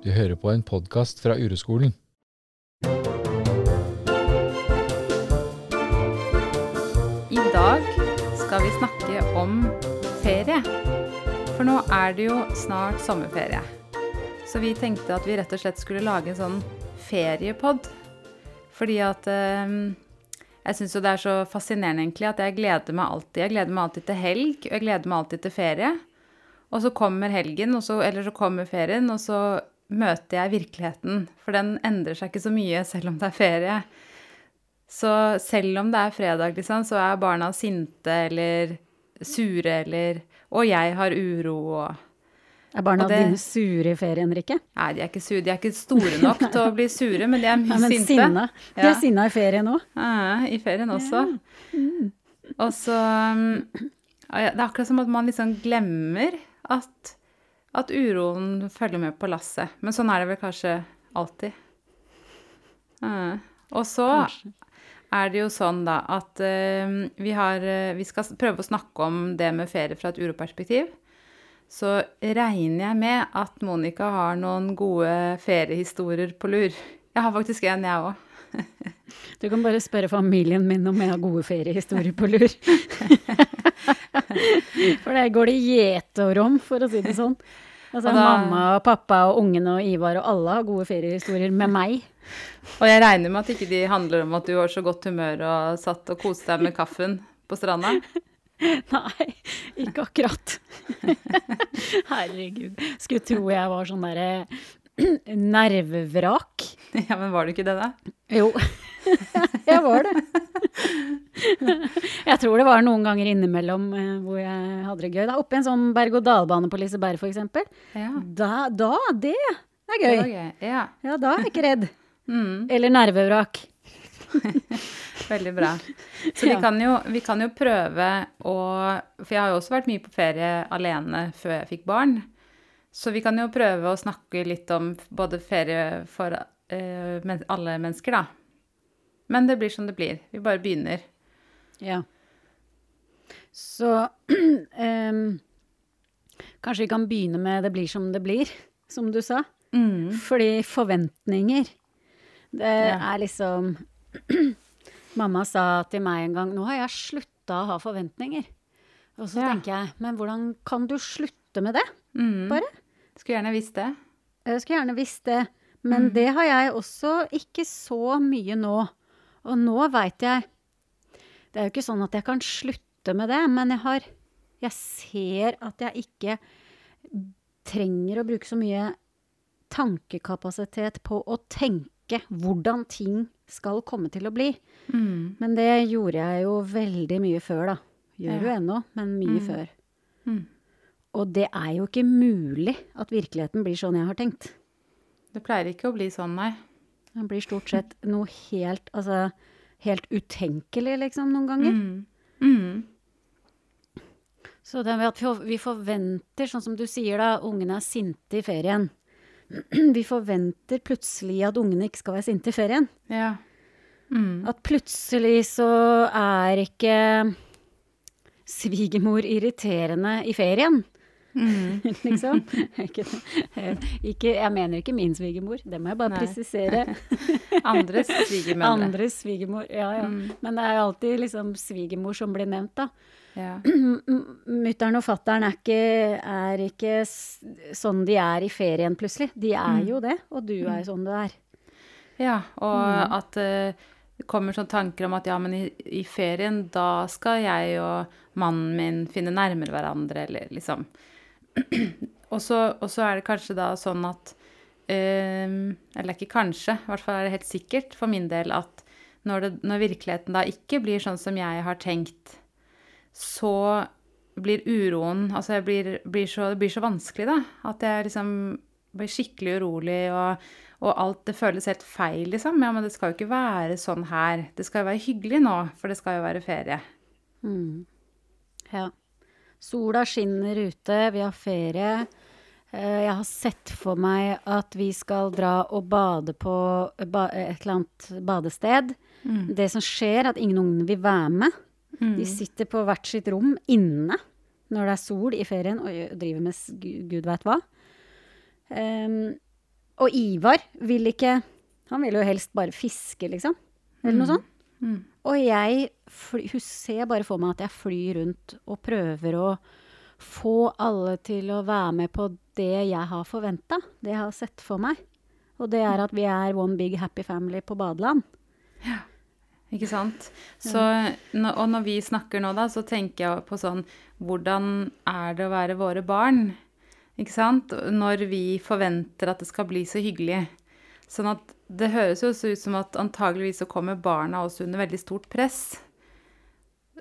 Du hører på en podkast fra Ureskolen. I dag skal vi snakke om ferie. For nå er det jo snart sommerferie. Så vi tenkte at vi rett og slett skulle lage en sånn feriepod. Fordi at eh, jeg syns jo det er så fascinerende egentlig at jeg gleder meg alltid. Jeg gleder meg alltid til helg, og jeg gleder meg alltid til ferie. Og så kommer helgen, så, eller så kommer ferien, og så møter jeg virkeligheten. For den endrer seg ikke så mye selv om det er ferie. Så selv om det er fredag, liksom, så er barna sinte eller sure eller Og jeg har uro og Er barna det- dine sure i ferien, Rikke? Nei, de er ikke sure. De er ikke store nok til å bli sure, men de er mye Nei, men sinte. sinna. De Ja. er sinna i ferien òg. Ja, I ferien også. Og så um, ja, Det er akkurat som at man liksom glemmer at, at uroen følger med på lasset. Men sånn er det vel kanskje alltid. Uh, Og så Kanskje. er det jo sånn da at uh, vi, har, uh, vi skal prøve å snakke om det med ferie fra et uroperspektiv. Så regner jeg med at Monica har noen gode feriehistorier på lur. Jeg har faktisk en, jeg òg. Du kan bare spørre familien min om jeg har gode feriehistorier på lur. For der går det gjetår om, for å si det sånn. Altså Og da- mamma og pappa og ungene og Ivar og alle har gode feriehistorier med meg. Og jeg regner med at ikke de handler om at du var så godt humør og satt og koste deg med kaffen på stranda. Nei, ikke akkurat. Herregud. Skulle tro jeg var sånn derre nervevrak. Ja, men var du ikke det, da? Jo, jeg var det. Jeg tror det var noen ganger innimellom eh, hvor jeg hadde det gøy. Da. Oppe i en sånn berg-og-dal-bane på Liseberg, eksempel. Ja. Da, da, det er Det gøy. Det gøy. Ja. Ja, da er jeg ikke redd. Mm, Eller nervevrak. veldig bra. Så vi kan, jo, vi kan jo prøve å For jeg har jo også vært mye på ferie alene før jeg fikk barn. Så vi kan jo prøve å snakke litt om både ferie for eh, men, alle mennesker, da. Men det blir som det blir. Vi bare begynner. Ja. Så um, kanskje vi kan begynne med 'det blir som det blir', som du sa. Mm. Fordi forventninger Det Ja. er liksom Mamma sa til meg en gang 'Nå har jeg slutta å ha forventninger'. Og så Ja. tenker jeg 'Men hvordan kan du slutte med det?' Mm. Bare. Skulle gjerne visst det. Jeg skulle gjerne visst det. Men det har jeg også ikke så mye nå. Og nå veit jeg Det er jo ikke sånn at jeg kan slutte med det, men jeg har Jeg ser at jeg ikke trenger å bruke så mye tankekapasitet på å tenke hvordan ting skal komme til å bli. Mm. Men det gjorde jeg jo veldig mye før, da. Gjør Ja. jo ennå, men mye Mm. før. Mm. Og det er jo ikke mulig at virkeligheten blir sånn jeg har tenkt. Det pleier ikke å bli sånn, nei. Det blir stort sett noe helt, altså, helt utenkelig, liksom, noen ganger. Mm. Mm. Så det med at vi- vi forventer, sånn som du sier da, ungene er sinte i ferien. Vi forventer plutselig at ungene ikke skal være sinte i ferien. Ja. Mm. At plutselig så er ikke svigermor irriterende i ferien. Mm. liksom. ikke, ikke, jeg mener ikke min svigermor, det må jeg bare Nei. presisere. Andres svigermødre. Andres svigermor, ja ja. Mm. Men det er jo alltid liksom svigermor som blir nevnt, da. Ja. Mutter'n og fatter'n er er ikke sånn de er i ferien, plutselig. De er Mm. jo det, og du er sånn du er. ja, og Mm. at eh, det kommer sånne tanker om at ja, men i, i ferien, da skal jeg og mannen min finne nærmere hverandre, eller liksom og, så, er det kanskje da sånn at eh, Eller ikke kanskje, i hvert fall er det helt sikkert for min del at når, det, når virkeligheten da ikke blir sånn som jeg har tenkt, så blir uroen Altså jeg blir, blir så, det blir så vanskelig, da. At jeg liksom blir skikkelig urolig, og, og alt det føles helt feil, liksom. Ja, men det skal jo ikke være sånn her. Det skal jo være hyggelig nå, for det skal jo være ferie. Mm. Ja. Sola skinner ute, vi har ferie. Eh, Jeg har sett for meg at vi skal dra og bade på et eller annet badested. Det som skjer, er at ingen ungene vil være med. De sitter på hvert sitt rom inne når det er sol i ferien og driver med gud veit hva. Um, Og Ivar vil ikke Han vil jo helst bare fiske, liksom. Eller noe sånt. Mm. Og jeg ser bare for meg at jeg flyr rundt og prøver å få alle til å være med på det jeg har forventa, det jeg har sett for meg. Og det er at vi er one big happy family på badeland. Ja, Ikke sant? Så, og når vi snakker nå, da, så tenker jeg på sånn Hvordan er det å være våre barn? Ikke sant? Når vi forventer at det skal bli så hyggelig. Sånn at det høres jo også ut som at antageligvis så kommer barna også under veldig stort press.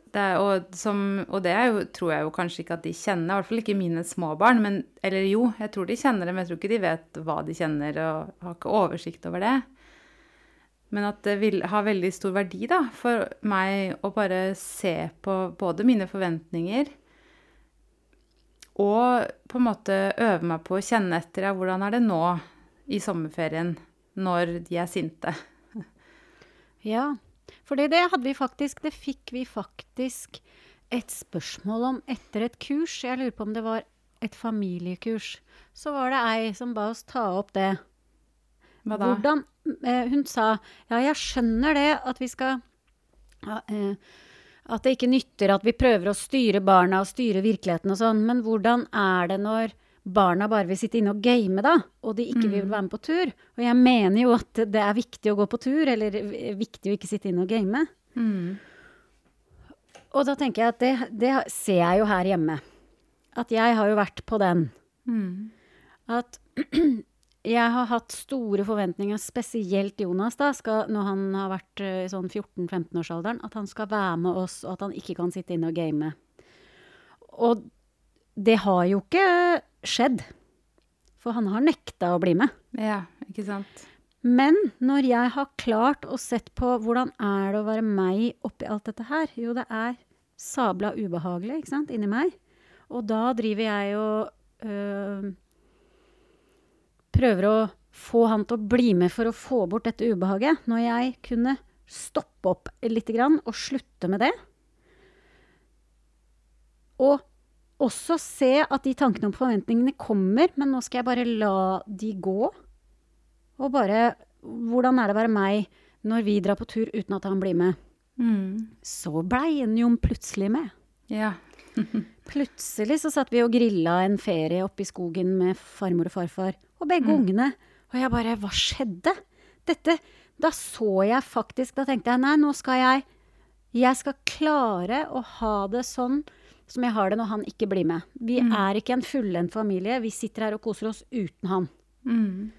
Det er, og, som, og det jo, tror jeg jo kanskje ikke at de kjenner, i hvert fall ikke mine små barn. Men, eller jo, jeg tror de kjenner det, men jeg tror ikke de vet hva de kjenner, og har ikke oversikt over det. Men at det vil ha veldig stor verdi da, for meg å bare se på både mine forventninger og på en måte øve meg på å kjenne etter ja, hvordan er det nå i sommerferien når de er sinte. Ja, for det hadde vi faktisk Det fikk vi faktisk et spørsmål om etter et kurs. Jeg lurer på om det var et familiekurs. Så var det ei som ba oss ta opp det. Hva da? Hvordan eh, Hun sa ja, jeg skjønner det at vi skal ja, eh, At det ikke nytter at vi prøver å styre barna og styre virkeligheten og sånn, men hvordan er det når barna bare vil sitte inne og game, da, og de ikke vil være med på tur? Og jeg mener jo at det er viktig å gå på tur, eller viktig å ikke sitte inne og game. Mm. Og da tenker jeg at det, det ser jeg jo her hjemme. At jeg har jo vært på den. Mm. At jeg har hatt store forventninger, spesielt Jonas, da, skal, når han har vært eh, i sånn 14-15-årsalderen, at han skal være med oss, og at han ikke kan sitte inne og game. Og det har jo ikke skjedd. For han har nekta å bli med. Ja, ikke sant? Men når jeg har klart å sett på hvordan er det å være meg oppi alt dette her, jo, det er sabla ubehagelig, ikke sant, inni meg. Og da driver jeg og øh, prøver å få han til å bli med for å få bort dette ubehaget. Når jeg kunne stoppe opp litt grann og slutte med det. Og også se at de tankene og forventningene kommer, men nå skal jeg bare la de gå. Og bare Hvordan er det å være meg når vi drar på tur uten at han blir med? Mm. Så blei han jo plutselig med. Ja. Plutselig så satt vi og grilla en ferie oppe i skogen med farmor og farfar og begge ungene. Og jeg bare Hva skjedde? Dette Da så jeg faktisk Da tenkte jeg nei, nå skal jeg Jeg skal klare å ha det sånn som jeg har det når han ikke blir med. Vi er ikke en fullendt familie. Vi sitter her og koser oss uten han. Mm.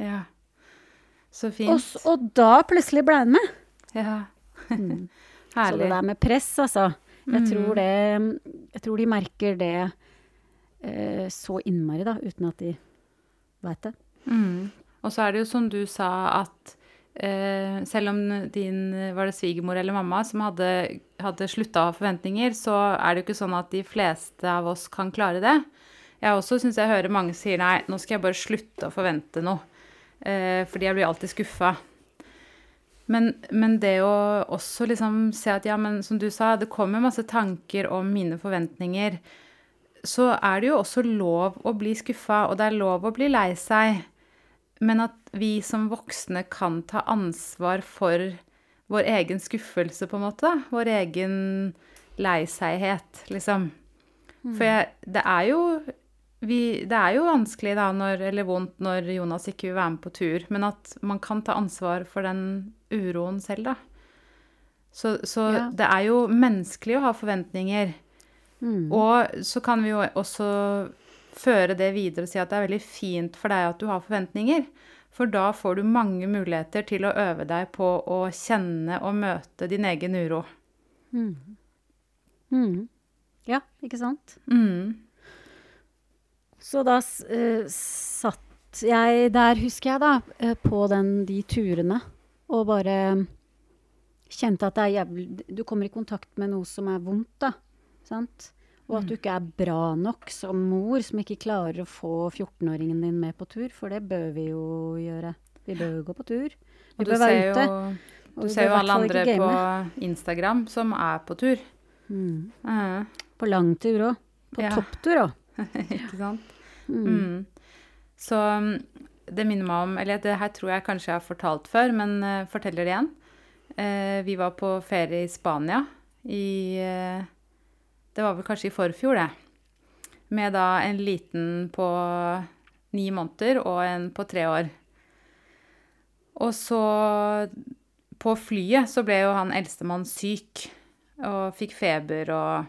Ja. Så fint. Og, og da plutselig ble han med. ja. herlig. Så det der med press, altså. Jeg, tror det, jeg tror de merker det eh, så innmari, da, uten at de veit det. Mm. Og så er det jo som du sa, at selv om din var det svigermor eller mamma som hadde, hadde slutta å ha forventninger, så er det jo ikke sånn at de fleste av oss kan klare det. Jeg også syns jeg hører mange sier nei, nå skal jeg bare slutte å forvente noe. Eh, fordi jeg blir alltid skuffa. Men, men det å også liksom se at ja, men som du sa, det kommer masse tanker om mine forventninger. Så er det jo også lov å bli skuffa, og det er lov å bli lei seg. Men at vi som voksne kan ta ansvar for vår egen skuffelse, på en måte. Vår egen leiseighet, liksom. For jeg, det er jo vi, det er jo vanskelig da, når, eller vondt når Jonas ikke vil være med på tur, men at man kan ta ansvar for den uroen selv, da. Så, så Ja. det er jo menneskelig å ha forventninger. Mm. Og så kan vi jo også føre det videre og si at det er veldig fint for deg at du har forventninger. For da får du mange muligheter til å øve deg på å kjenne og møte din egen uro. Mm. Ja, ikke sant? Mm. Så da eh, satt jeg der, husker jeg da, eh, på den, de turene, og bare kjente at det er jævlig Du kommer i kontakt med noe som er vondt, da. Sant? Og at du ikke er bra nok som mor som ikke klarer å få 14-åringen din med på tur, for det bør vi jo gjøre. Vi bør jo gå på tur. Vi bør være ute. du ser jo alle andre på. Instagram som er på tur. Mm. Mhm. På langtur òg. På Ja. topptur òg. Ikke sant? Mm. Mm. Så um, det minner meg om Eller det her tror jeg kanskje jeg har fortalt før, men uh, forteller det igjen. Uh, vi var på ferie i Spania i eh, Det var vel kanskje i forfjor, det. Med da en liten på ni måneder og en på tre år. Og så På flyet så ble jo han eldstemann syk og fikk feber og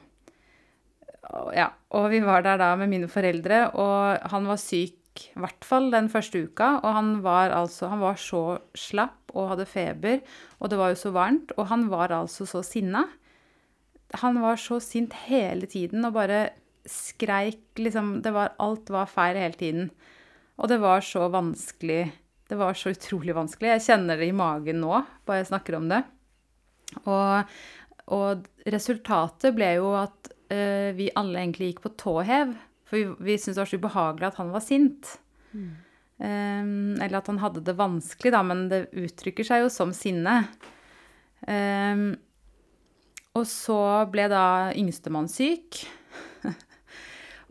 ja, og vi var der da med mine foreldre, og han var syk i hvert fall den første uka. Og han var altså Han var så slapp og hadde feber, og det var jo så varmt. Og han var altså så sinna. Han var så sint hele tiden og bare skreik liksom det var, Alt var feil hele tiden. Og det var så vanskelig. Det var så utrolig vanskelig. Jeg kjenner det i magen nå, bare jeg snakker om det. Og, og resultatet ble jo at uh, vi alle egentlig gikk på tå hev. For vi, vi syntes det var så ubehagelig at han var sint. Eh, eller at han hadde det vanskelig, da, men det uttrykker seg jo som sinne. Eh, og så ble da yngstemann syk.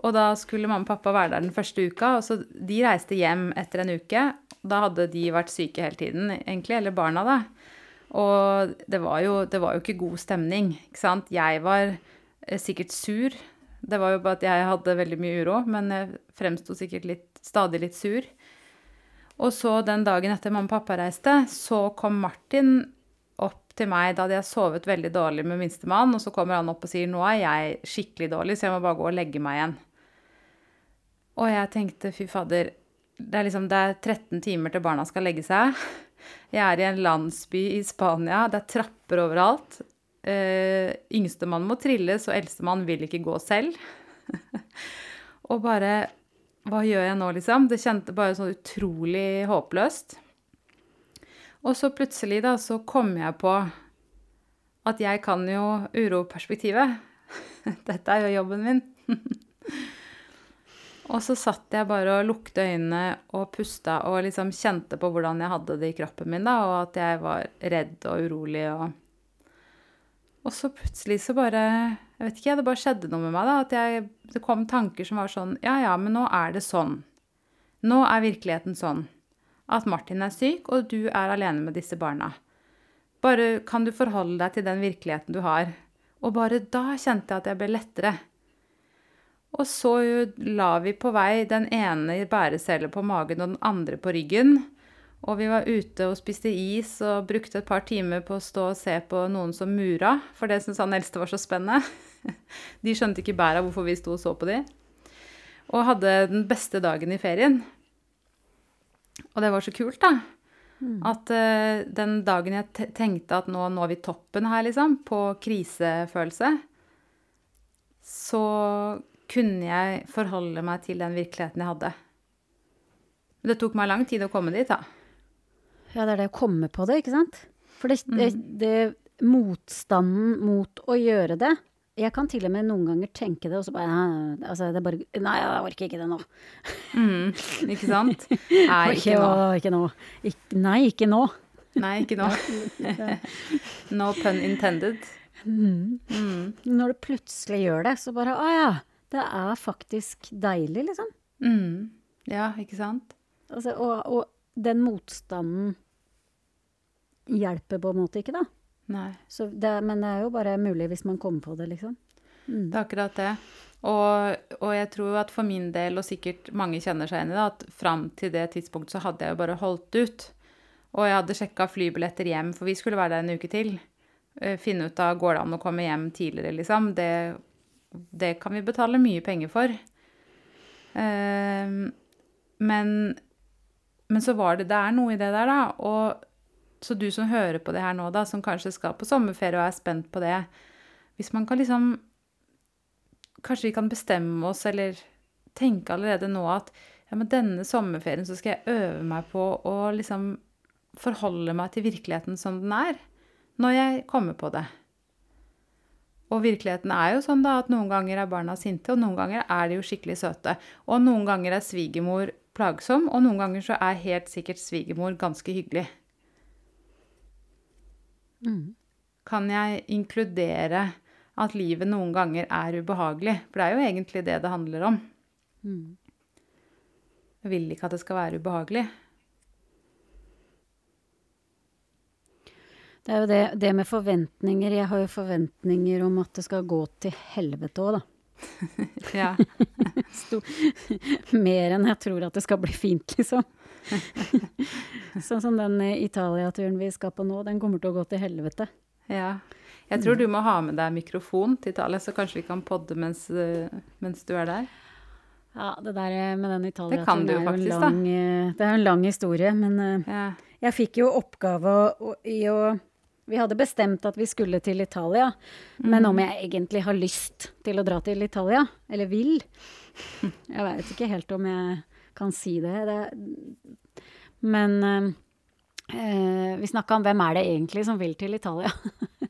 og da skulle mamma og pappa være der den første uka. Og så de reiste hjem etter en uke. Da hadde de vært syke hele tiden, egentlig. Eller barna, da. Og det var jo, det var jo ikke god stemning, ikke sant. Jeg var eh, sikkert sur. Det var jo bare at jeg hadde veldig mye uro, men jeg fremsto sikkert litt, stadig litt sur. Og så den dagen etter mamma og pappa reiste, så kom Martin til meg. Da hadde jeg sovet veldig dårlig med minstemann, og så kommer han opp og sier nå er jeg skikkelig dårlig, så jeg må bare gå og legge meg igjen. Og jeg tenkte fy fader, det er liksom det er 13 timer til barna skal legge seg. Jeg er i en landsby i Spania, det er trapper overalt. Uh, Yngstemann må trilles, og eldstemann vil ikke gå selv. og bare Hva gjør jeg nå, liksom? Det kjente bare sånn utrolig håpløst. Og så plutselig, da, så kom jeg på at jeg kan jo uroperspektivet. Dette er jo jobben min. og så satt jeg bare og lukte øynene og pusta og liksom kjente på hvordan jeg hadde det i kroppen min, da, og at jeg var redd og urolig og Og så plutselig så bare Jeg vet ikke, det bare skjedde noe med meg, da. At jeg, det kom tanker som var sånn Ja, ja, men nå er det sånn. Nå er virkeligheten sånn. At Martin er syk, og du er alene med disse barna. Bare kan du forholde deg til den virkeligheten du har. Og bare da kjente jeg at jeg ble lettere. Og så la vi på vei den ene i bæresele på magen og den andre på ryggen. Og vi var ute og spiste is og brukte et par timer på å stå og se på noen som mura, for det syntes han eldste var så spennende. De skjønte ikke bæret hvorfor vi sto og så på de. Og hadde den beste dagen i ferien. Og det var så kult, da. At uh, den dagen jeg tenkte at nå når vi toppen her, liksom, på krisefølelse, så kunne jeg forholde meg til den virkeligheten jeg hadde. Men det tok meg lang tid å komme dit, da. Ja, det er det å komme på det, ikke sant? For det, det, det motstanden mot å gjøre det Jeg kan til og med noen ganger tenke det, og så bare altså, det bare, nei jeg orker ikke det nå. Mm, ikke sant? Nei, ikke nå. Ikke nå. Ikke, nei, ikke nå. Nei, ikke nå. no pun intended. Mm. Når du plutselig gjør det, så bare Å ja. Det er faktisk deilig, liksom. Mm. Ja, ikke sant? Altså, og, og den motstanden hjelper på en måte ikke, da. Nei. Så det, men det er jo bare mulig hvis man kommer på det, liksom. Det er akkurat det. Og, og jeg tror at for min del, og sikkert mange kjenner seg igjen i det, at fram til det tidspunktet så hadde jeg jo bare holdt ut. Og jeg hadde sjekka flybilletter hjem, for vi skulle være der en uke til. Eh, Finne ut av går det an å komme hjem tidligere, liksom. Det, det kan vi betale mye penger for. Eh, men, men så var det Det er noe i det der, da. Og så du som hører på det her nå, da, som kanskje skal på sommerferie og er spent på det Hvis man kan liksom Kanskje vi kan bestemme oss, eller tenke allerede nå at ja, men denne sommerferien så skal jeg øve meg på å liksom forholde meg til virkeligheten som den er, når jeg kommer på det. Og virkeligheten er jo sånn da at noen ganger er barna sinte, og noen ganger er de jo skikkelig søte. Og noen ganger er svigermor plagsom, og noen ganger så er helt sikkert svigermor ganske hyggelig. Kan jeg inkludere at livet noen ganger er ubehagelig? For det er jo egentlig det det handler om. Jeg vil ikke at det skal være ubehagelig. Det er jo det, det med forventninger. Jeg har jo forventninger om at det skal gå til helvete òg, da. Ja. Mer enn jeg tror at det skal bli fint, liksom. sånn som den eh, Italia-turen vi skal på nå, den kommer til å gå til helvete. ja. Jeg tror du må ha med deg mikrofon til Italia, så kanskje vi kan podde mens, eh, mens du er der. Ja, det der eh, med den Italia-turen er faktisk, lang, det er jo en lang historie, men Ja. Jeg fikk jo oppgave i å Vi hadde bestemt at vi skulle til Italia, men om jeg egentlig har lyst til å dra til Italia, eller vil Jeg vet ikke helt om jeg kan si det. det men eh, vi snakka om hvem er det egentlig som vil til Italia.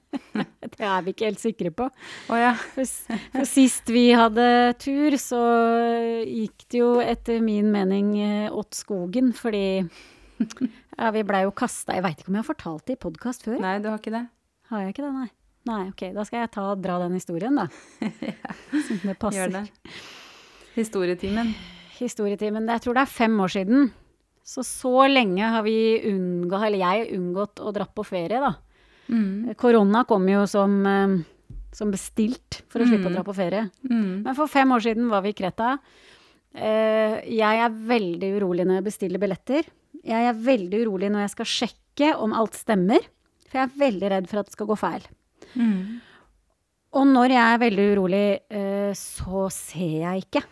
det er vi ikke helt sikre på. Oh, ja. For, for sist vi hadde tur, så gikk det jo etter min mening eh, åt skogen, fordi ja, vi blei jo kasta Jeg veit ikke om jeg har fortalt det i podkast før? Nei, du har ikke det? Har jeg ikke det, nei? Nei, ok. Da skal jeg ta, dra den historien, da. Så det passer. Gjør det. Historietimen. Historietimen. Jeg tror det er fem år siden. Så så lenge har vi unngått, eller jeg unngått å dra på ferie, da. Mm. Korona kom jo som, eh, som bestilt for å slippe å Mm. dra på ferie. Mm. Men for fem år siden var vi i Kreta. Eh, jeg er veldig urolig når jeg bestiller billetter. Jeg er veldig urolig når jeg skal sjekke om alt stemmer. For jeg er veldig redd for at det skal gå feil. Mm. Og når jeg er veldig urolig, eh, så ser jeg ikke.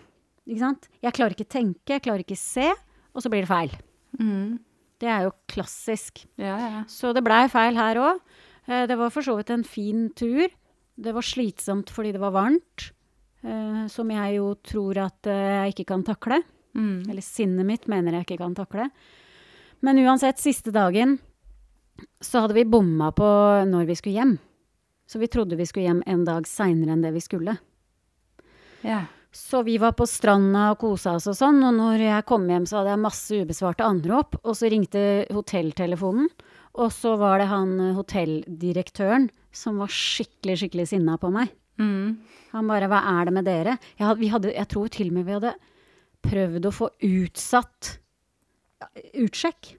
Ikke sant? Jeg klarer ikke tenke, jeg klarer ikke se, og så blir det feil. Mm. Det er jo klassisk. Ja, ja. Så det blei feil her òg. Det var for så vidt en fin tur. Det var slitsomt fordi det var varmt, eh, som jeg jo tror at eh, jeg ikke kan takle. Mm. Eller sinnet mitt mener jeg ikke kan takle. Men uansett, siste dagen så hadde vi bomma på når vi skulle hjem. Så vi trodde vi skulle hjem en dag seinere enn det vi skulle. ja. Så vi var på stranda og kosa oss og sånn, og når jeg kom hjem så hadde jeg masse ubesvarte anrop, og så ringte hotelltelefonen, og så var det han eh, hotelldirektøren som var skikkelig, skikkelig sinna på meg. Mm. Han bare 'hva er det med dere'? Jeg, hadde, vi hadde, jeg tror til og med vi hadde prøvd å få utsatt utsjekk.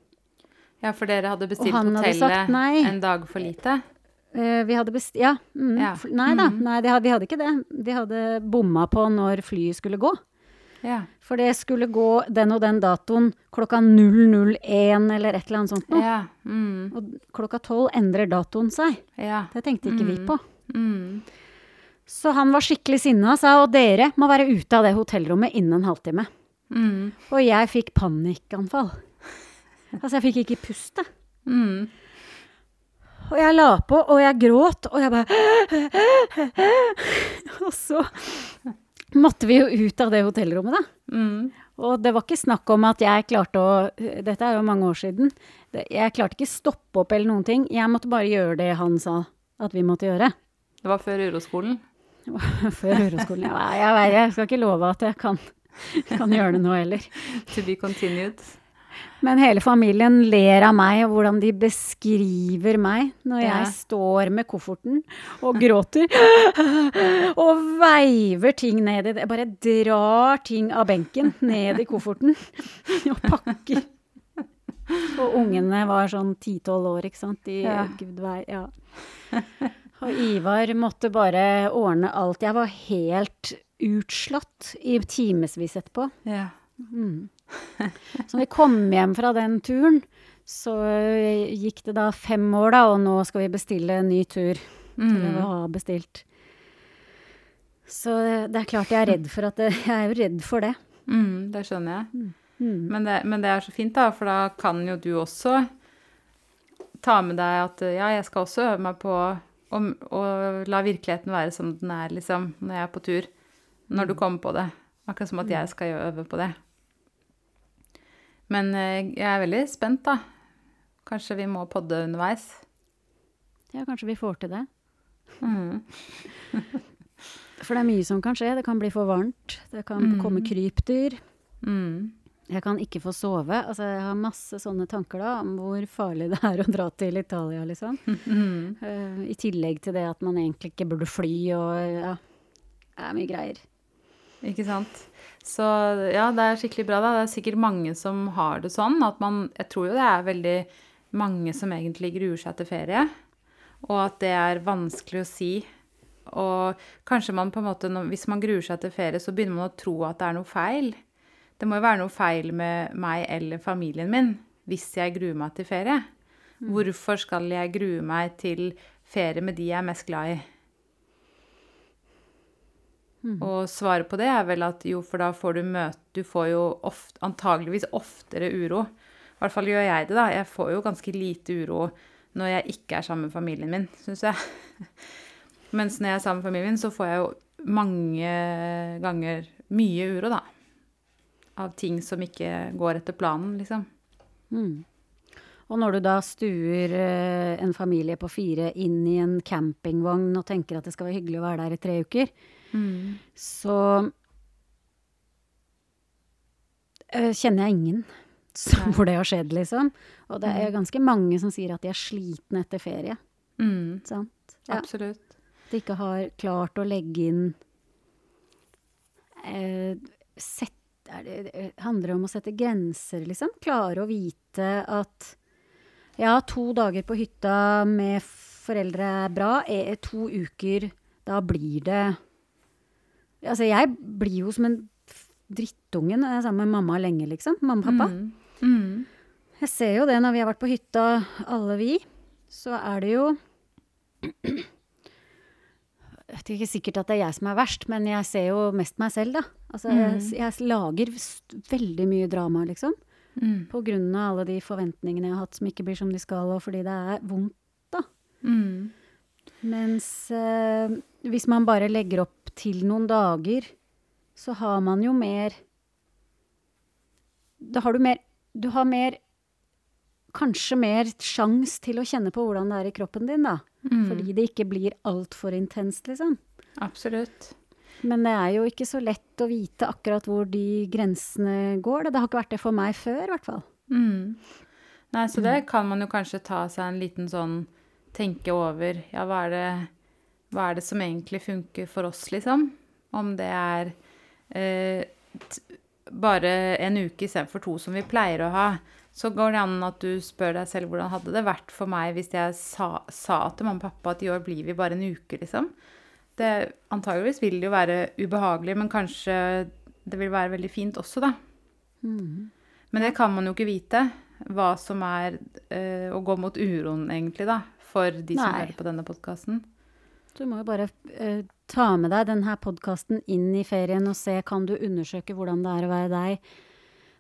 ja, for dere hadde bestilt hotellet hadde en dag for lite? Eh, vi hadde best... Ja. Mm, Ja. Nei da, Mm. nei, hadde- vi hadde ikke det. Vi hadde bomma på når flyet skulle gå. Ja. For det skulle gå den og den datoen klokka 001 eller et eller annet sånt noe. Ja. Mm. Og klokka tolv endrer datoen seg. ja. Det tenkte ikke vi Mm. på. Mm. Så han var skikkelig sinna og sa og dere må være ute av det hotellrommet innen en halvtime. Mm. Og jeg fikk panikkanfall. Altså, jeg fikk ikke puste. Mm. Og jeg la på, og jeg gråt, og jeg bare Og så måtte vi jo ut av det hotellrommet, da. Mm. Og det var ikke snakk om at jeg klarte å Dette er jo mange år siden. Jeg klarte ikke stoppe opp eller noen ting. Jeg måtte bare gjøre det han sa at vi måtte gjøre. Det var før uroskolen. Før Uroskolen. Ja, jeg, jeg, jeg skal ikke love at jeg kan, kan gjøre det nå heller. To be continued. Men hele familien ler av meg og hvordan de beskriver meg når Ja. jeg står med kofferten og gråter. Og veiver ting ned i det. Jeg bare drar ting av benken ned i kofferten og pakker. Og ungene var sånn ti-tolv år, ikke sant. De, Ja. Gud vei, ja. Og Ivar måtte bare ordne alt. Jeg var helt utslått i timevis etterpå. Ja. Mm. Så når vi kom hjem fra den turen, så gikk det da fem år, da, og nå skal vi bestille en ny tur. Eller vi Mm. har bestilt. Så det er klart jeg er redd for at det, Jeg er jo redd for det. Mm, det skjønner jeg. Mm. Men det, men det er så fint, da, for da kan jo du også ta med deg at ja, jeg skal også øve meg på å, å la virkeligheten være som den er, liksom, når jeg er på tur. Når du kommer på det. Akkurat som at jeg skal øve på det. Men eh, jeg er veldig spent, da. Kanskje vi må podde underveis. Ja, kanskje vi får til det. Mm. For det er mye som kan skje. Det kan bli for varmt. Det kan Mm. komme krypdyr. Mm. Jeg kan ikke få sove. Altså, jeg har masse sånne tanker da, om hvor farlig det er å dra til Italia, liksom. Eh, I tillegg til det at man egentlig ikke burde fly og ja, det er mye greier. Ikke sant. Så ja, det er skikkelig bra, da. Det er sikkert mange som har det sånn at man Jeg tror jo det er veldig mange som egentlig gruer seg til ferie, og at det er vanskelig å si. Og kanskje man på en måte, hvis man gruer seg til ferie, så begynner man å tro at det er noe feil. Det må jo være noe feil med meg eller familien min hvis jeg gruer meg til ferie. Hvorfor skal jeg grue meg til ferie med de jeg er mest glad i? Og svaret på det er vel at jo, for da får du møte Du får jo oft, antageligvis oftere uro. I hvert fall gjør jeg det, da. Jeg får jo ganske lite uro når jeg ikke er sammen med familien min, syns jeg. Mens når jeg er sammen med familien min, så får jeg jo mange ganger mye uro, da. Av ting som ikke går etter planen, liksom. Mm. Og når du da stuer eh, en familie på fire inn i en campingvogn og tenker at det skal være hyggelig å være der i tre uker, så eh, kjenner jeg ingen som, hvor det har skjedd, liksom. Og det er ganske mange som sier at de er slitne etter ferie. Mm, Sant? Ja. absolutt. At de ikke har klart å legge inn eh, sett, det, det handler om å sette grenser, liksom. Klare å vite at ja, to dager på hytta med foreldre er bra. er to uker, da blir det Altså, jeg blir jo som en drittunge når jeg er sammen med mamma lenge, liksom. Mamma og pappa. Mm, mm, Jeg ser jo det når vi har vært på hytta, alle vi. Så er det jo Det er ikke sikkert at det er jeg som er verst, men jeg ser jo mest meg selv, da. Altså, jeg, jeg lager veldig mye drama, liksom. mm, På grunn av alle de forventningene jeg har hatt som ikke blir som de skal, og fordi det er vondt. mm. Mens eh, hvis man bare legger opp til noen dager, så har man jo mer Da har du mer Du har mer Kanskje mer sjans til å kjenne på hvordan det er i kroppen din, da. Mm. Fordi det ikke blir altfor intenst, liksom. Absolutt. Men det er jo ikke så lett å vite akkurat hvor de grensene går. Det har ikke vært det for meg før, i hvert fall. Mm. Nei, så det kan man jo kanskje ta seg en liten sånn Tenke over Ja, hva er det, hva er det som egentlig funker for oss, liksom? Om det er eh, bare en uke istedenfor to som vi pleier å ha. Så går det an at du spør deg selv hvordan hadde det vært for meg hvis jeg sa, sa til mamma og pappa at i år blir vi bare en uke, liksom. Det, antageligvis vil det jo være ubehagelig, men kanskje det vil være veldig fint også, da. Men det kan man jo ikke vite, hva som er eh, å gå mot uroen, egentlig, da, for de som Nei. hører på denne podkasten. Du må jo bare uh, ta med deg denne podkasten inn i ferien og se, kan du undersøke hvordan det er å være deg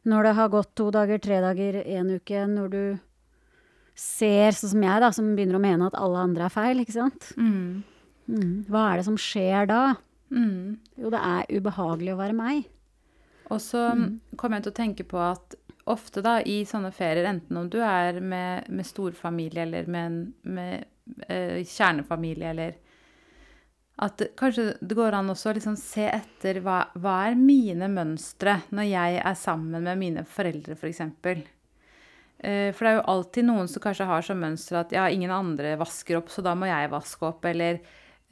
når det har gått to dager, tre dager, én uke, når du ser, sånn som jeg, da, som begynner å mene at alle andre er feil, ikke sant? Mm. Mm. Hva er det som skjer da? Mm. Jo, det er ubehagelig å være meg. Og så kommer jeg til å tenke på at ofte da, i sånne ferier, enten om du er med, med storfamilie eller med, en- med eh, kjernefamilie, eller at kanskje det går an også å liksom se etter hva, hva er mine mønstre når jeg er sammen med mine foreldre, f.eks. eksempel. for det er jo alltid noen som kanskje har som mønster at ja, ingen andre vasker opp, så da må jeg vaske opp, eller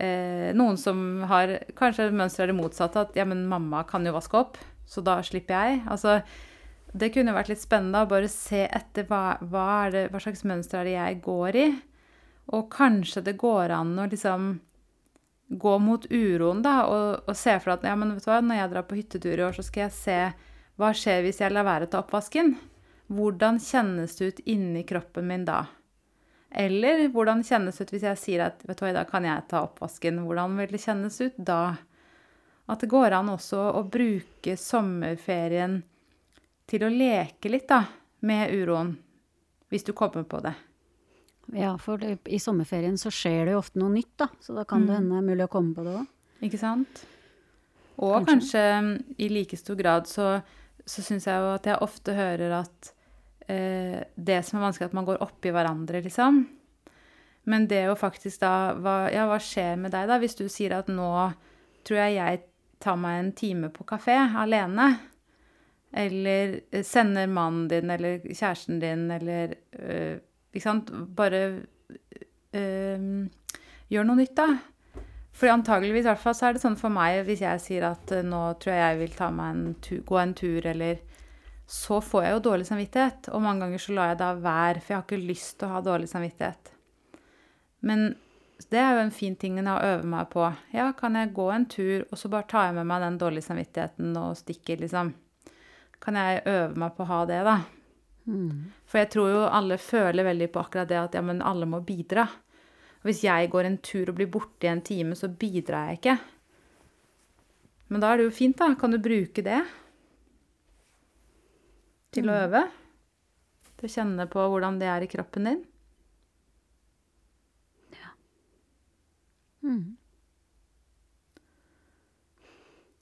eh, noen som har Kanskje mønsteret er det motsatte, at ja, men mamma kan jo vaske opp, så da slipper jeg. Altså, det kunne vært litt spennende å bare se etter hva, hva, det, hva slags mønster er det jeg går i. Og kanskje det går an å liksom gå mot uroen, da, og, og se for at ja, men vet du hva, når jeg drar på hyttetur i år, så skal jeg se hva skjer hvis jeg lar være å ta oppvasken. Hvordan kjennes det ut inni kroppen min da? Eller hvordan kjennes det ut hvis jeg sier at vet du hva, i dag kan jeg ta oppvasken? Hvordan vil det kjennes ut da? At det går an også å bruke sommerferien til å leke litt da, med uroen, hvis du kommer på det. Ja, for det, i sommerferien så skjer det jo ofte noe nytt, da. Så da kan det hende det er mulig å komme på det òg. Ikke sant? Og kanskje, kanskje i like stor grad så, så syns jeg jo at jeg ofte hører at eh, det som er vanskelig, at man går oppi hverandre, liksom. Men det å faktisk da hva, Ja, hva skjer med deg, da? Hvis du sier at nå tror jeg jeg tar meg en time på kafé alene. Eller eh, sender mannen din eller kjæresten din eller øh, Ikke sant? Bare øh, gjør noe nytt, da. For antageligvis hvert fall så er det sånn for meg hvis jeg sier at eh, nå tror jeg jeg vil ta meg en tur, gå en tur, eller Så får jeg jo dårlig samvittighet. Og mange ganger så lar jeg da være, for jeg har ikke lyst til å ha dårlig samvittighet. Men det er jo en fin ting å øve meg på. Ja, kan jeg gå en tur, og så bare tar jeg med meg den dårlige samvittigheten og stikker, liksom. Kan jeg øve meg på å ha det, da? For jeg tror jo alle føler veldig på akkurat det at ja, men alle må bidra. Hvis jeg går en tur og blir borte i en time, så bidrar jeg ikke. Men da er det jo fint, da. Kan du bruke det til å øve? Til å kjenne på hvordan det er i kroppen din?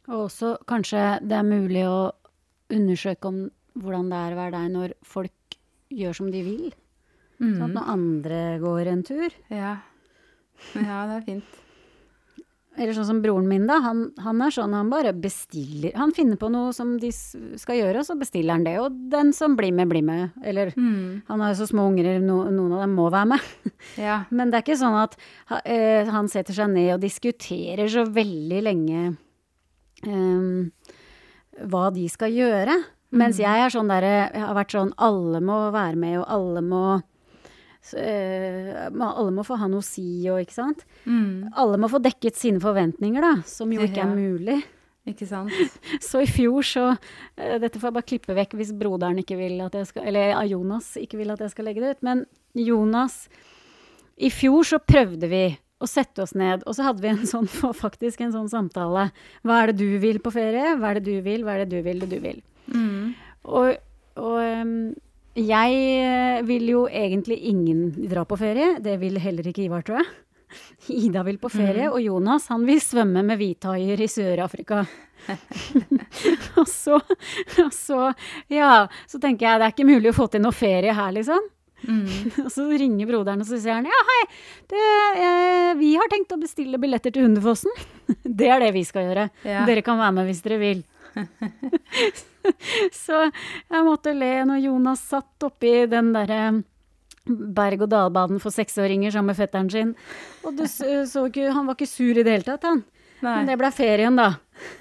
Og også kanskje det er mulig å undersøke om hvordan det er å være deg når folk gjør som de vil. Sånn at når andre går en tur. Ja. Ja, det er fint. Eller sånn som broren min, da. Han, han er sånn, han bare bestiller Han finner på noe som de skal gjøre, og så bestiller han det. Og den som blir med, blir med. Eller Mm. han har jo så små unger, no, noen av dem må være med. Ja. Men det er ikke sånn at eh, han setter seg ned og diskuterer så veldig lenge um, hva de skal gjøre. Mens jeg er sånn derre Jeg har vært sånn Alle må være med, og alle må så, øh, Alle må få ha noe å si, og ikke sant. Mm. Alle må få dekket sine forventninger, da, som jo ikke er mulig. Ikke sant? Så i fjor så øh, Dette får jeg bare klippe vekk hvis broderen ikke vil at jeg skal Eller Jonas ikke vil at jeg skal legge det ut. Men Jonas I fjor så prøvde vi å sette oss ned, og så hadde vi en sånn, faktisk en sånn samtale. Hva er det du vil på ferie? Hva er det du vil? Hva er det du vil, det du vil? Mm. Og, og jeg eh, vil jo egentlig ingen dra på ferie. Det vil heller ikke Ivar, tror jeg. Ida vil på ferie, og Jonas han vil svømme med hvithaier i Sør-Afrika. og, så, og så, ja, så tenker jeg det er ikke mulig å få til noe ferie her, liksom. Mm. Og så ringer broderen, og så sier han ja, hei, det, eh, vi har tenkt å bestille billetter til Hundefossen. det er det vi skal gjøre. Ja. Dere kan være med hvis dere vil. så jeg måtte le når Jonas satt oppi den derre berg-og-dal-banen for seksåringer sammen med fetteren sin. Og du så ikke, han var ikke sur i det hele tatt, han. Men det ble ferien, da.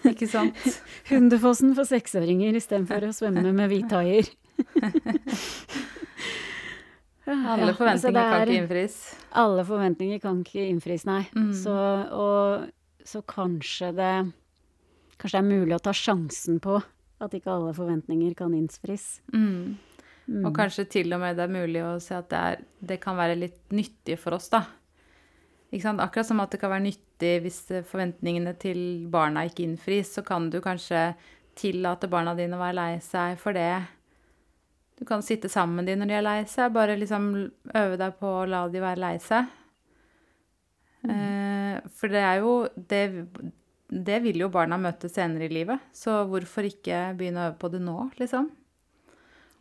ikke sant? Hundefossen for seksåringer istedenfor å svømme med hvithaier. Alle Ja, så forventninger kan er- ikke innfris. Alle forventninger kan ikke innfris, nei. Mm. Så, og, så kanskje det Kanskje det er mulig å ta sjansen på at ikke alle forventninger kan innfris. Mm. Mm. Og kanskje til og med det er mulig å se at det, er, det kan være litt nyttig for oss, da. Akkurat som at det kan være nyttig hvis forventningene til barna ikke innfris, så kan du kanskje tillate barna dine å være lei seg for det. Du kan sitte sammen med dem når de er lei seg, bare liksom øve deg på å la de være lei seg. Eh, for det er jo det, det vil jo barna møte senere i livet, så hvorfor ikke begynne å øve på det nå, liksom?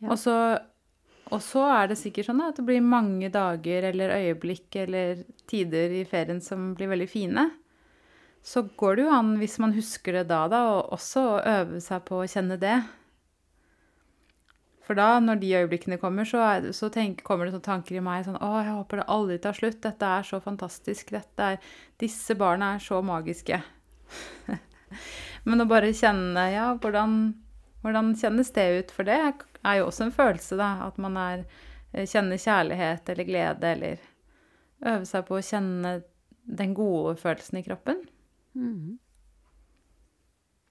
Ja. Og, så, og så er det sikkert sånn at det blir mange dager eller øyeblikk eller tider i ferien som blir veldig fine. Så går det jo an, hvis man husker det da, da, og også å øve seg på å kjenne det. For da, når de øyeblikkene kommer, så, er, så tenk, kommer det sånne tanker i meg sånn Å, jeg håper det aldri tar slutt. Dette er så fantastisk. Dette er, disse barna er så magiske. Men å bare kjenne Ja, hvordan, hvordan kjennes det ut? For det er jo også en følelse, da. At man er, eh, kjenner kjærlighet eller glede, eller øve seg på å kjenne den gode følelsen i kroppen. Mm.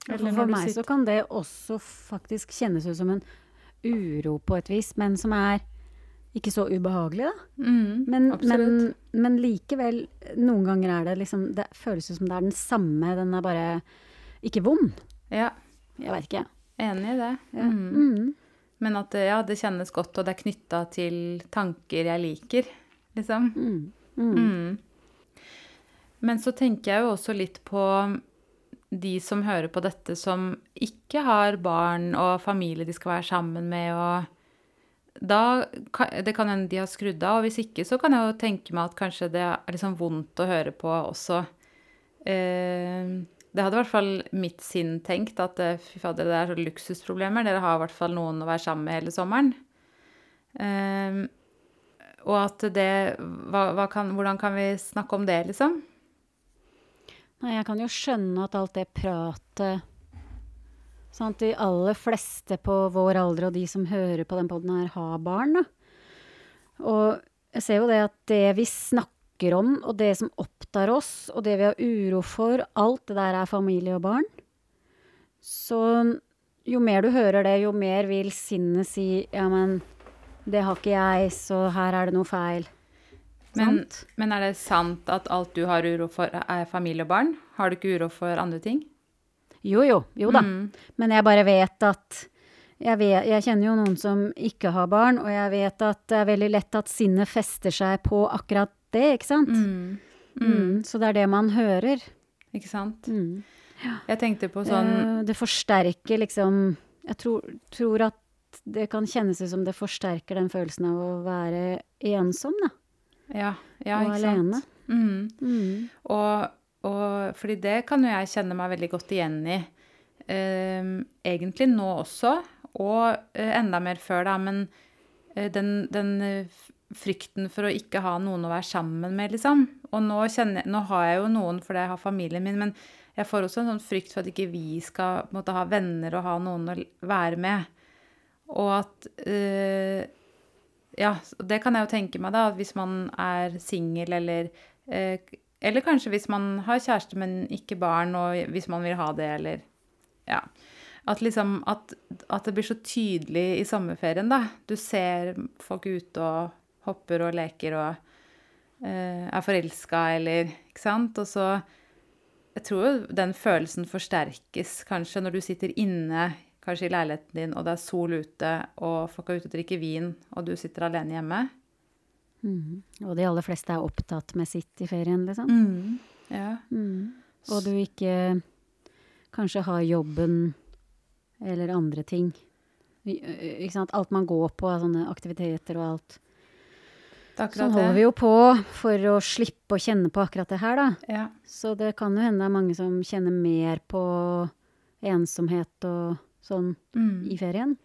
For meg så kan det også faktisk kjennes ut som en uro på et vis, men som er ikke så ubehagelig, da. Mm, Men, men, men likevel, noen ganger er det liksom Det føles ut som det er den samme, den er bare ikke vond. Ja, Jeg veit ikke. enig i det. Ja. Mm. Mm. Men at ja, det kjennes godt, og det er knytta til tanker jeg liker, liksom. Mm. Mm. Mm. Men så tenker jeg jo også litt på de som hører på dette, som ikke har barn og familie de skal være sammen med, og da Det kan hende de har skrudd av, og hvis ikke, så kan jeg jo tenke meg at kanskje det er liksom vondt å høre på også. Eh, det hadde i hvert fall mitt sinn tenkt, at eh, fy fader, det er så luksusproblemer. Dere har i hvert fall noen å være sammen med hele sommeren. Eh, og at det hva, hva kan, Hvordan kan vi snakke om det, liksom? Nei, jeg kan jo skjønne at alt det pratet Sant, de aller fleste på vår alder og de som hører på den poden her, har barn, da. Og jeg ser jo det at det vi snakker om, og det som opptar oss, og det vi har uro for, alt det der er familie og barn. Så jo mer du hører det, jo mer vil sinnet si ja, men det har ikke jeg, så her er det noe feil. Men, men er det sant at alt du har uro for, er familie og barn? Har du ikke uro for andre ting? Jo, jo. Jo da. Mm. Men jeg bare vet at jeg, vet, jeg kjenner jo noen som ikke har barn, og jeg vet at det er veldig lett at sinnet fester seg på akkurat det, ikke sant? Mm. Mm. Så det er det man hører. Ikke sant? Mm. Jeg tenkte på sånn Eh, det forsterker liksom Jeg tror, tror at det kan kjennes ut som det forsterker den følelsen av å være ensom, da. Ja, ja og ikke alene. sant? Mm. Mm. Og, og fordi det kan jo jeg kjenne meg veldig godt igjen i. Ehm, egentlig nå også, og eh, enda mer før, da. Men eh, den, den eh, frykten for å ikke ha noen å være sammen med, liksom. Og nå, kjenner, nå har jeg jo noen fordi jeg har familien min, men jeg får også en sånn frykt for at ikke vi skal måtte ha venner og ha noen å være med. Og at eh, Ja, det kan jeg jo tenke meg, da. At hvis man er singel eller eh, Eller kanskje hvis man har kjæreste, men ikke barn, og hvis man vil ha det, eller Ja. At liksom At, at det blir så tydelig i sommerferien, da. Du ser folk ute og hopper og leker og eh, er forelska, eller Ikke sant? Og så Jeg tror jo den følelsen forsterkes kanskje når du sitter inne kanskje i leiligheten din, og det er sol ute, og folk er ute og drikker vin, og du sitter alene hjemme. Mm. Og de aller fleste er opptatt med sitt i ferien, liksom. Ja. Mm. Og du ikke kanskje har jobben eller andre ting. Ikke sant? Alt man går på sånne aktiviteter og alt. Sånn holder vi jo på for å slippe å kjenne på akkurat det her, da. Ja. Så det kan jo hende det er mange som kjenner mer på ensomhet og sånn Mm. i ferien.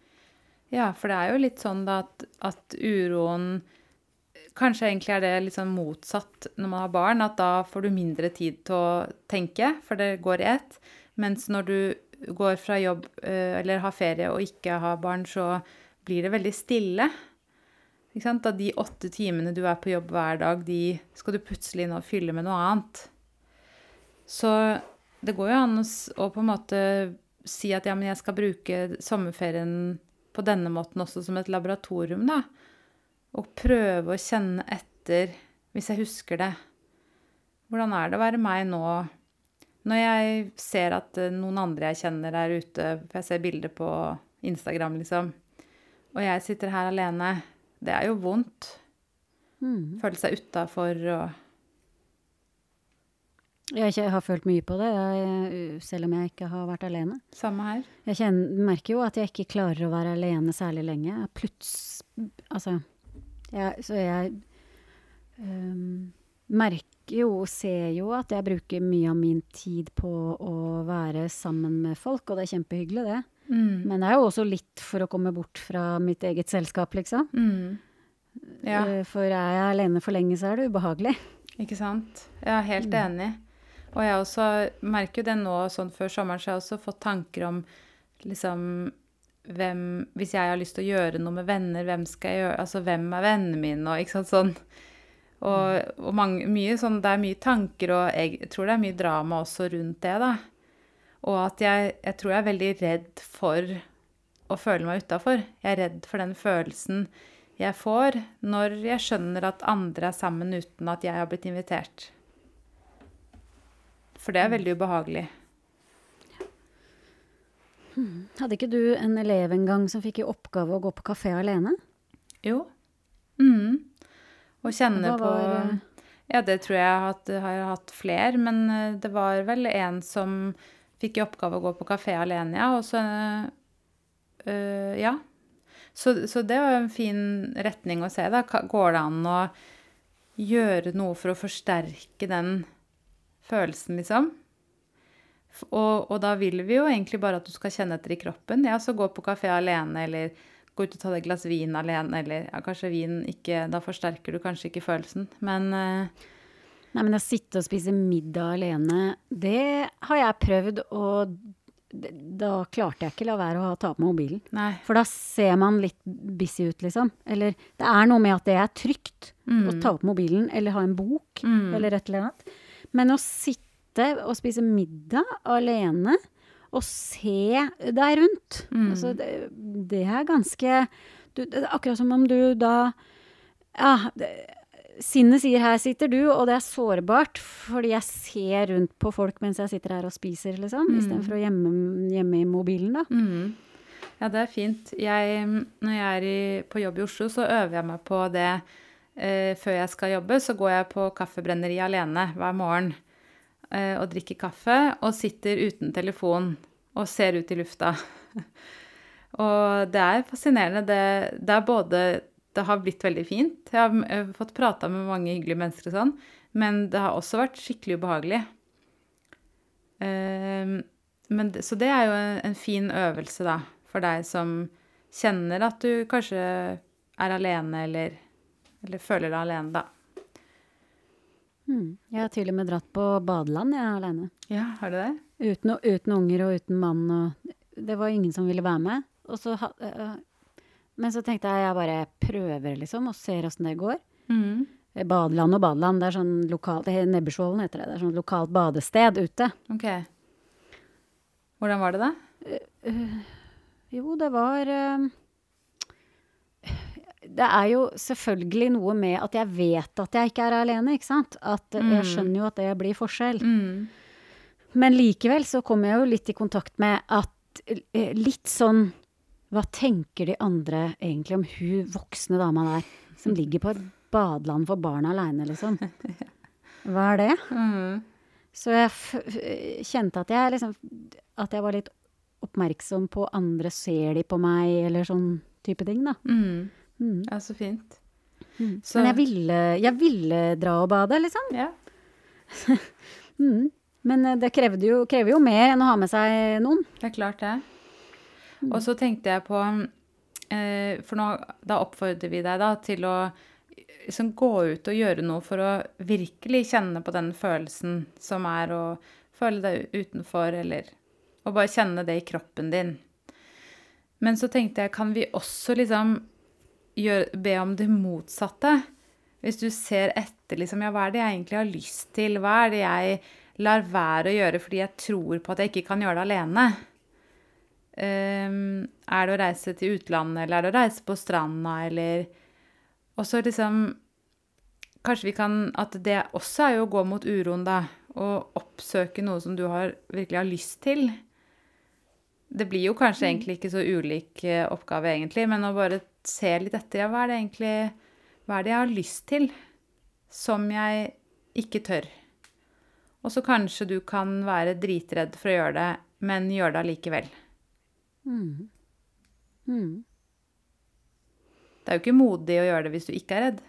ja, for det er jo litt sånn da at, at uroen Kanskje egentlig er det litt sånn motsatt når man har barn, at da får du mindre tid til å tenke, for det går i ett. Mens når du går fra jobb eh, eller har ferie og ikke har barn, så blir det veldig stille. Da de åtte timene du er på jobb hver dag, de skal du plutselig nå fylle med noe annet. Så det går jo an å på en måte si at ja, men jeg skal bruke sommerferien på denne måten også som et laboratorium, da. Og prøve å kjenne etter, hvis jeg husker det. Hvordan er det å være meg nå? Når jeg ser at eh, noen andre jeg kjenner er ute, for jeg ser bilder på Instagram, liksom, og jeg sitter her alene, det er jo vondt. Mm. Føle seg utafor og Jeg har følt mye på det, selv om jeg ikke har vært alene. Samme her. Jeg kjenner, merker jo at jeg ikke klarer å være alene særlig lenge. Plutselig Altså jeg, Så jeg øhm, merker jo og ser jo at jeg bruker mye av min tid på å være sammen med folk, og det er kjempehyggelig, det. Mm. Men det er jo også litt for å komme bort fra mitt eget selskap, liksom. Mm. Ja. Eh, For er jeg alene for lenge, så er det ubehagelig. Ikke sant? Jeg er helt enig. Og jeg også merker jo det nå, sånn før sommeren, så har jeg også fått tanker om liksom hvem Hvis jeg har lyst til å gjøre noe med venner, hvem skal jeg gjøre Altså hvem er vennene mine, og ikke sant sånn. Og, og mange, mye sånn Det er mye tanker, og jeg tror det er mye drama også rundt det, da. Og at jeg, jeg tror jeg er veldig redd for å føle meg utafor. Jeg er redd for den følelsen jeg får når jeg skjønner at andre er sammen uten at jeg har blitt invitert. For det er veldig ubehagelig. Hadde ikke du en elev en gang som fikk i oppgave å gå på kafé alene? Jo. Mm. Og kjenne på eh, Ja, det tror jeg at, har hatt flere, men eh, det var vel en som fikk i oppgave å gå på kafé alene, ja. Og så øh, Ja. Så, så det var en fin retning å se, da. Går det an å gjøre noe for å forsterke den følelsen, liksom? Og, og da vil vi jo egentlig bare at du skal kjenne etter i kroppen. Ja, så gå på kafé alene, eller gå ut og ta deg et glass vin alene, eller ja, kanskje vin ikke Da forsterker du kanskje ikke følelsen, men uh... Nei, men å sitte og spise middag alene, det har jeg prøvd, og da klarte jeg ikke la være å ta på mobilen. Nei. For da ser man litt busy ut, liksom. Eller det er noe med at det er trygt å ta opp mobilen eller ha en bok eller et eller annet. Men å sitte og spise middag alene og se deg rundt, altså det, det er ganske du, Det er akkurat som om du da Ja, det, sinnet sier 'her sitter du', og det er sårbart fordi jeg ser rundt på folk mens jeg sitter her og spiser, liksom. Istedenfor å gjemme, gjemme i mobilen, da. Mm. Ja, det er fint. Jeg, når jeg er i, på jobb i Oslo, så øver jeg meg på det eh, før jeg skal jobbe. Så går jeg på kaffebrenneri alene hver morgen og drikker kaffe og sitter uten telefon og ser ut i lufta. og det er fascinerende. Det, det er både Det har blitt veldig fint. Jeg har eh, fått prata med mange hyggelige mennesker og sånn, men det har også vært skikkelig ubehagelig. Eh, men, så det er jo en fin øvelse, da, for deg som kjenner at du kanskje er alene, eller, eller føler deg alene, da. Mm. Jeg har til og med dratt på badeland, jeg, alene. Ja, har du det? Uten, uten unger og uten mann og Det var ingen som ville være med. Så, ha- øh, men så tenkte jeg jeg bare prøver, liksom, og ser åssen det går. Mm. Eh, Badeland og badeland, det er sånn lokalt det Nebbersvollen heter det. Det er sånn lokalt badested ute. Ok. Hvordan var det, da? Jo, det var øh, Det er jo selvfølgelig noe med at jeg vet at jeg ikke er alene, ikke sant? At mm. jeg skjønner jo at det blir forskjell. Mm. Men likevel så kommer jeg jo litt i kontakt med at eh, litt sånn Hva tenker de andre egentlig om hun voksne dama der som ligger på et badeland for barn aleine, liksom? Hva er det? Mm. Så jeg kjente at jeg liksom At jeg var litt oppmerksom på andre ser de på meg, eller sånn type ting, da. Mm. Mm. Ja, så fint. Så- Men jeg ville, jeg ville dra og bade, liksom. Ja. Mm. Men eh, det krevde jo, krever jo mer enn å ha med seg noen. Det er klart det. Og så tenkte jeg på eh, For nå, da oppfordrer vi deg da til å liksom gå ut og gjøre noe for å virkelig kjenne på den følelsen som er å føle deg utenfor, eller å bare kjenne det i kroppen din. Men så tenkte jeg, kan vi også liksom gjøre, be om det motsatte? Hvis du ser etter, liksom, ja, hva er det jeg egentlig har lyst til? Hva er det jeg lar være å gjøre fordi jeg tror på at jeg ikke kan gjøre det alene? Um, er det å reise til utlandet, eller er det å reise på stranda, eller Og så liksom Kanskje vi kan At det også er jo å gå mot uroen, da. Og oppsøke noe som du har, virkelig har lyst til. Det blir jo kanskje egentlig ikke så ulik eh, oppgave, egentlig, men å bare se litt etter. Ja, hva er det egentlig Hva er det jeg har lyst til, som jeg ikke tør? Og så kanskje du kan være dritredd for å gjøre det, men gjøre det allikevel. Mm. Mm. Det er jo ikke modig å gjøre det hvis du ikke er redd.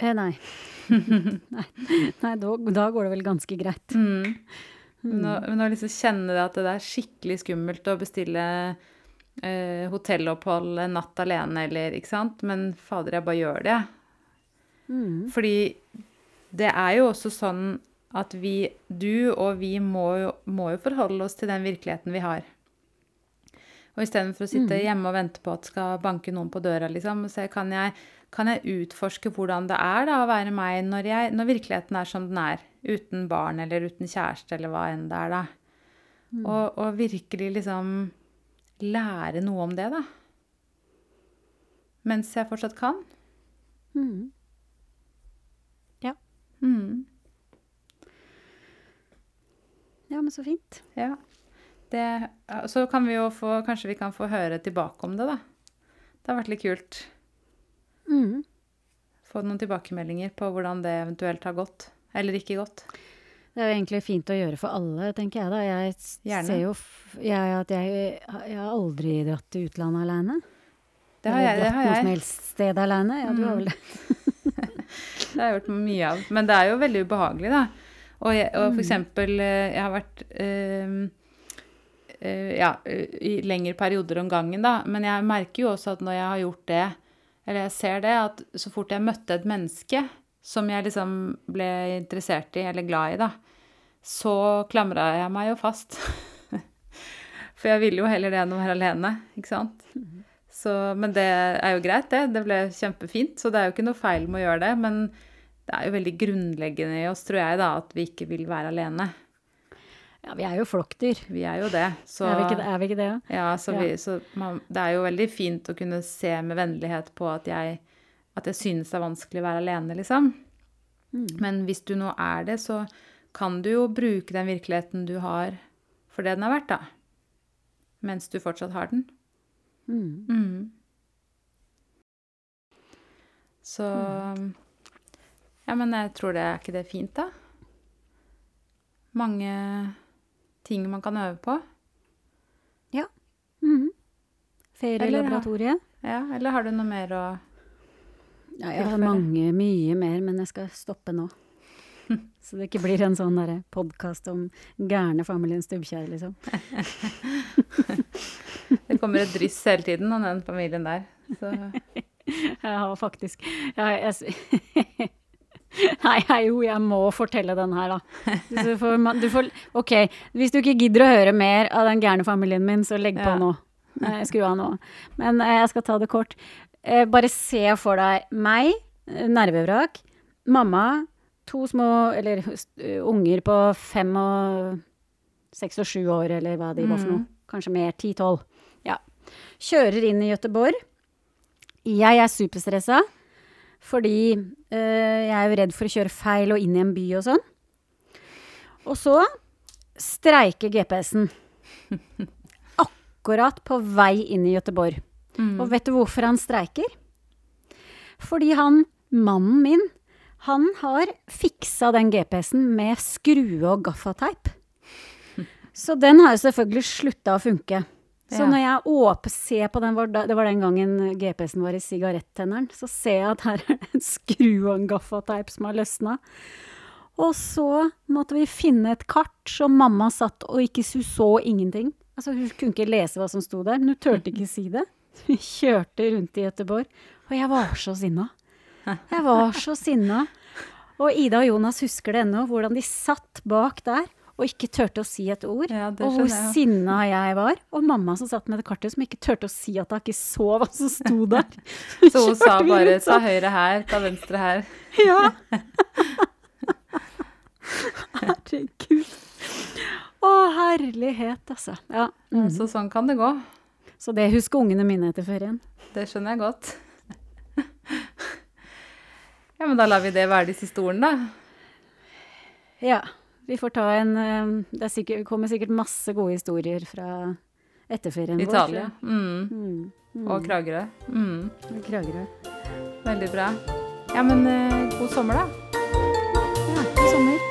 Eh, nei. nei. Nei, da, da går det vel ganske greit. Mm. Men, å, men å liksom kjenne det at det er skikkelig skummelt å bestille eh, hotellopphold en natt alene, eller ikke sant. Men fader, jeg bare gjør det. Mm. Fordi det er jo også sånn at vi, du og vi, må jo, må jo forholde oss til den virkeligheten vi har. Og istedenfor å sitte hjemme og vente på at skal banke noen på døra, liksom, så kan jeg, kan jeg utforske hvordan det er da, å være meg når, jeg, når virkeligheten er som den er. Uten barn eller uten kjæreste eller hva enn det er, da. Og, og virkelig liksom lære noe om det, da. Mens jeg fortsatt kan. Mm. Ja. Mm. ja, men så fint. Ja. Det, så kan vi jo få Kanskje vi kan få høre tilbake om det, da. Det har vært litt kult. Mm. Få noen tilbakemeldinger på hvordan det eventuelt har gått. Eller ikke godt? Det er jo egentlig fint å gjøre for alle, tenker jeg da. Jeg Gjerne. ser jo jeg, at jeg, jeg har aldri dratt til utlandet alene. Det har jeg. Det har jeg. dratt noe som helst sted alene. Ja, du har vel det. Det har jeg gjort mye av. Men det er jo veldig ubehagelig, da. Og, jeg, og Mm. for eksempel, eh, jeg har vært øh, øh, ja, i lengre perioder om gangen, da. Men jeg merker jo også at når jeg har gjort det, eller jeg ser det, at så fort jeg møtte et menneske som jeg liksom ble interessert i, eller glad i, da, så klamra jeg meg jo fast. For jeg ville jo heller det enn å være alene, ikke sant. Så, men det er jo greit, det. Det ble kjempefint, så det er jo ikke noe feil med å gjøre det. Men det er jo veldig grunnleggende i oss, tror jeg, da, at vi ikke vil være alene. Ja, vi er jo flokkdyr. Vi er jo det. Så, er, vi ikke, er vi ikke det, ja? ja, så, vi, så man, det er jo veldig fint å kunne se med vennlighet på at jeg, at jeg synes det er vanskelig å være alene, liksom. Mm. Men hvis du nå er det, så kan du jo bruke den virkeligheten du har, for det den er verdt, da. Mens du fortsatt har den. Mm. Mm. Så Ja, men jeg tror det er ikke det fint, da? Mange ting man kan øve på. Ja. Mm. Ferielaboratoriet. Ja, eller har du noe mer å Ja, jeg har mange, mye mer, men jeg skal stoppe nå. Så det ikke blir en sånn podkast om gærne familien Stubbkjær, liksom. Det kommer et dryss hele tiden om den familien der. Så Jeg har faktisk jeg, jeg, Nei, jo, jeg må fortelle den her, da. Du får, du får, ok, hvis du ikke gidder å høre mer av den gærne familien min, så legg på Ja. nå. Skru av nå. Men eh, jeg skal ta det kort. Eh, Bare se for deg meg, eh, nervevrak, mamma, to små, eller eh, unger på fem og seks og sju år, eller hva de var for noe. Kanskje mer, ti-tolv. Ja. Kjører inn i Gøteborg. Jeg er superstressa. Fordi eh, jeg er jo redd for å kjøre feil og inn i en by og sånn. Og så streiker GPS-en. Akkurat på vei inn i Gøteborg. Og vet du hvorfor han streiker? Fordi han, mannen min, han har fiksa den GPS-en med skrue og gaffateip. Så den har jo selvfølgelig slutta å funke. Så når jeg ser på den, det var den gangen GPS-en var i sigarettenneren, så ser jeg at her er det en skru og en gaffateip som har løsna. Og så måtte vi finne et kart som mamma satt og ikke Hun så ingenting. Altså Hun kunne ikke lese hva som sto der, men hun turte ikke si det. Vi kjørte rundt i Gøteborg, og jeg var så sinna. Jeg var så sinna. Og Ida og Jonas husker det ennå, hvordan de satt bak der og ikke turte å si et ord. Ja, og hvor jeg sinna jeg var. Og mamma som satt med det kartet, som ikke turte å si at hun ikke så hva som sto der. Så hun sa bare rundt ta sånn. høyre her, ta venstre her. Ja. Herregud. Å, herlighet, altså. Ja. Mm. Så sånn kan det gå. Så det husker ungene mine etter ferien. Det skjønner jeg godt. Ja, men da lar vi det være de siste ordene, da. Ja. Vi får ta en eh, Det er sikkert, kommer sikkert masse gode historier fra etterferien vår. Italia. Mm. Mm. Mm. Og Kragerø. Mm. Kragerø. Veldig bra. Ja, men eh, god sommer, da. Ja, god sommer.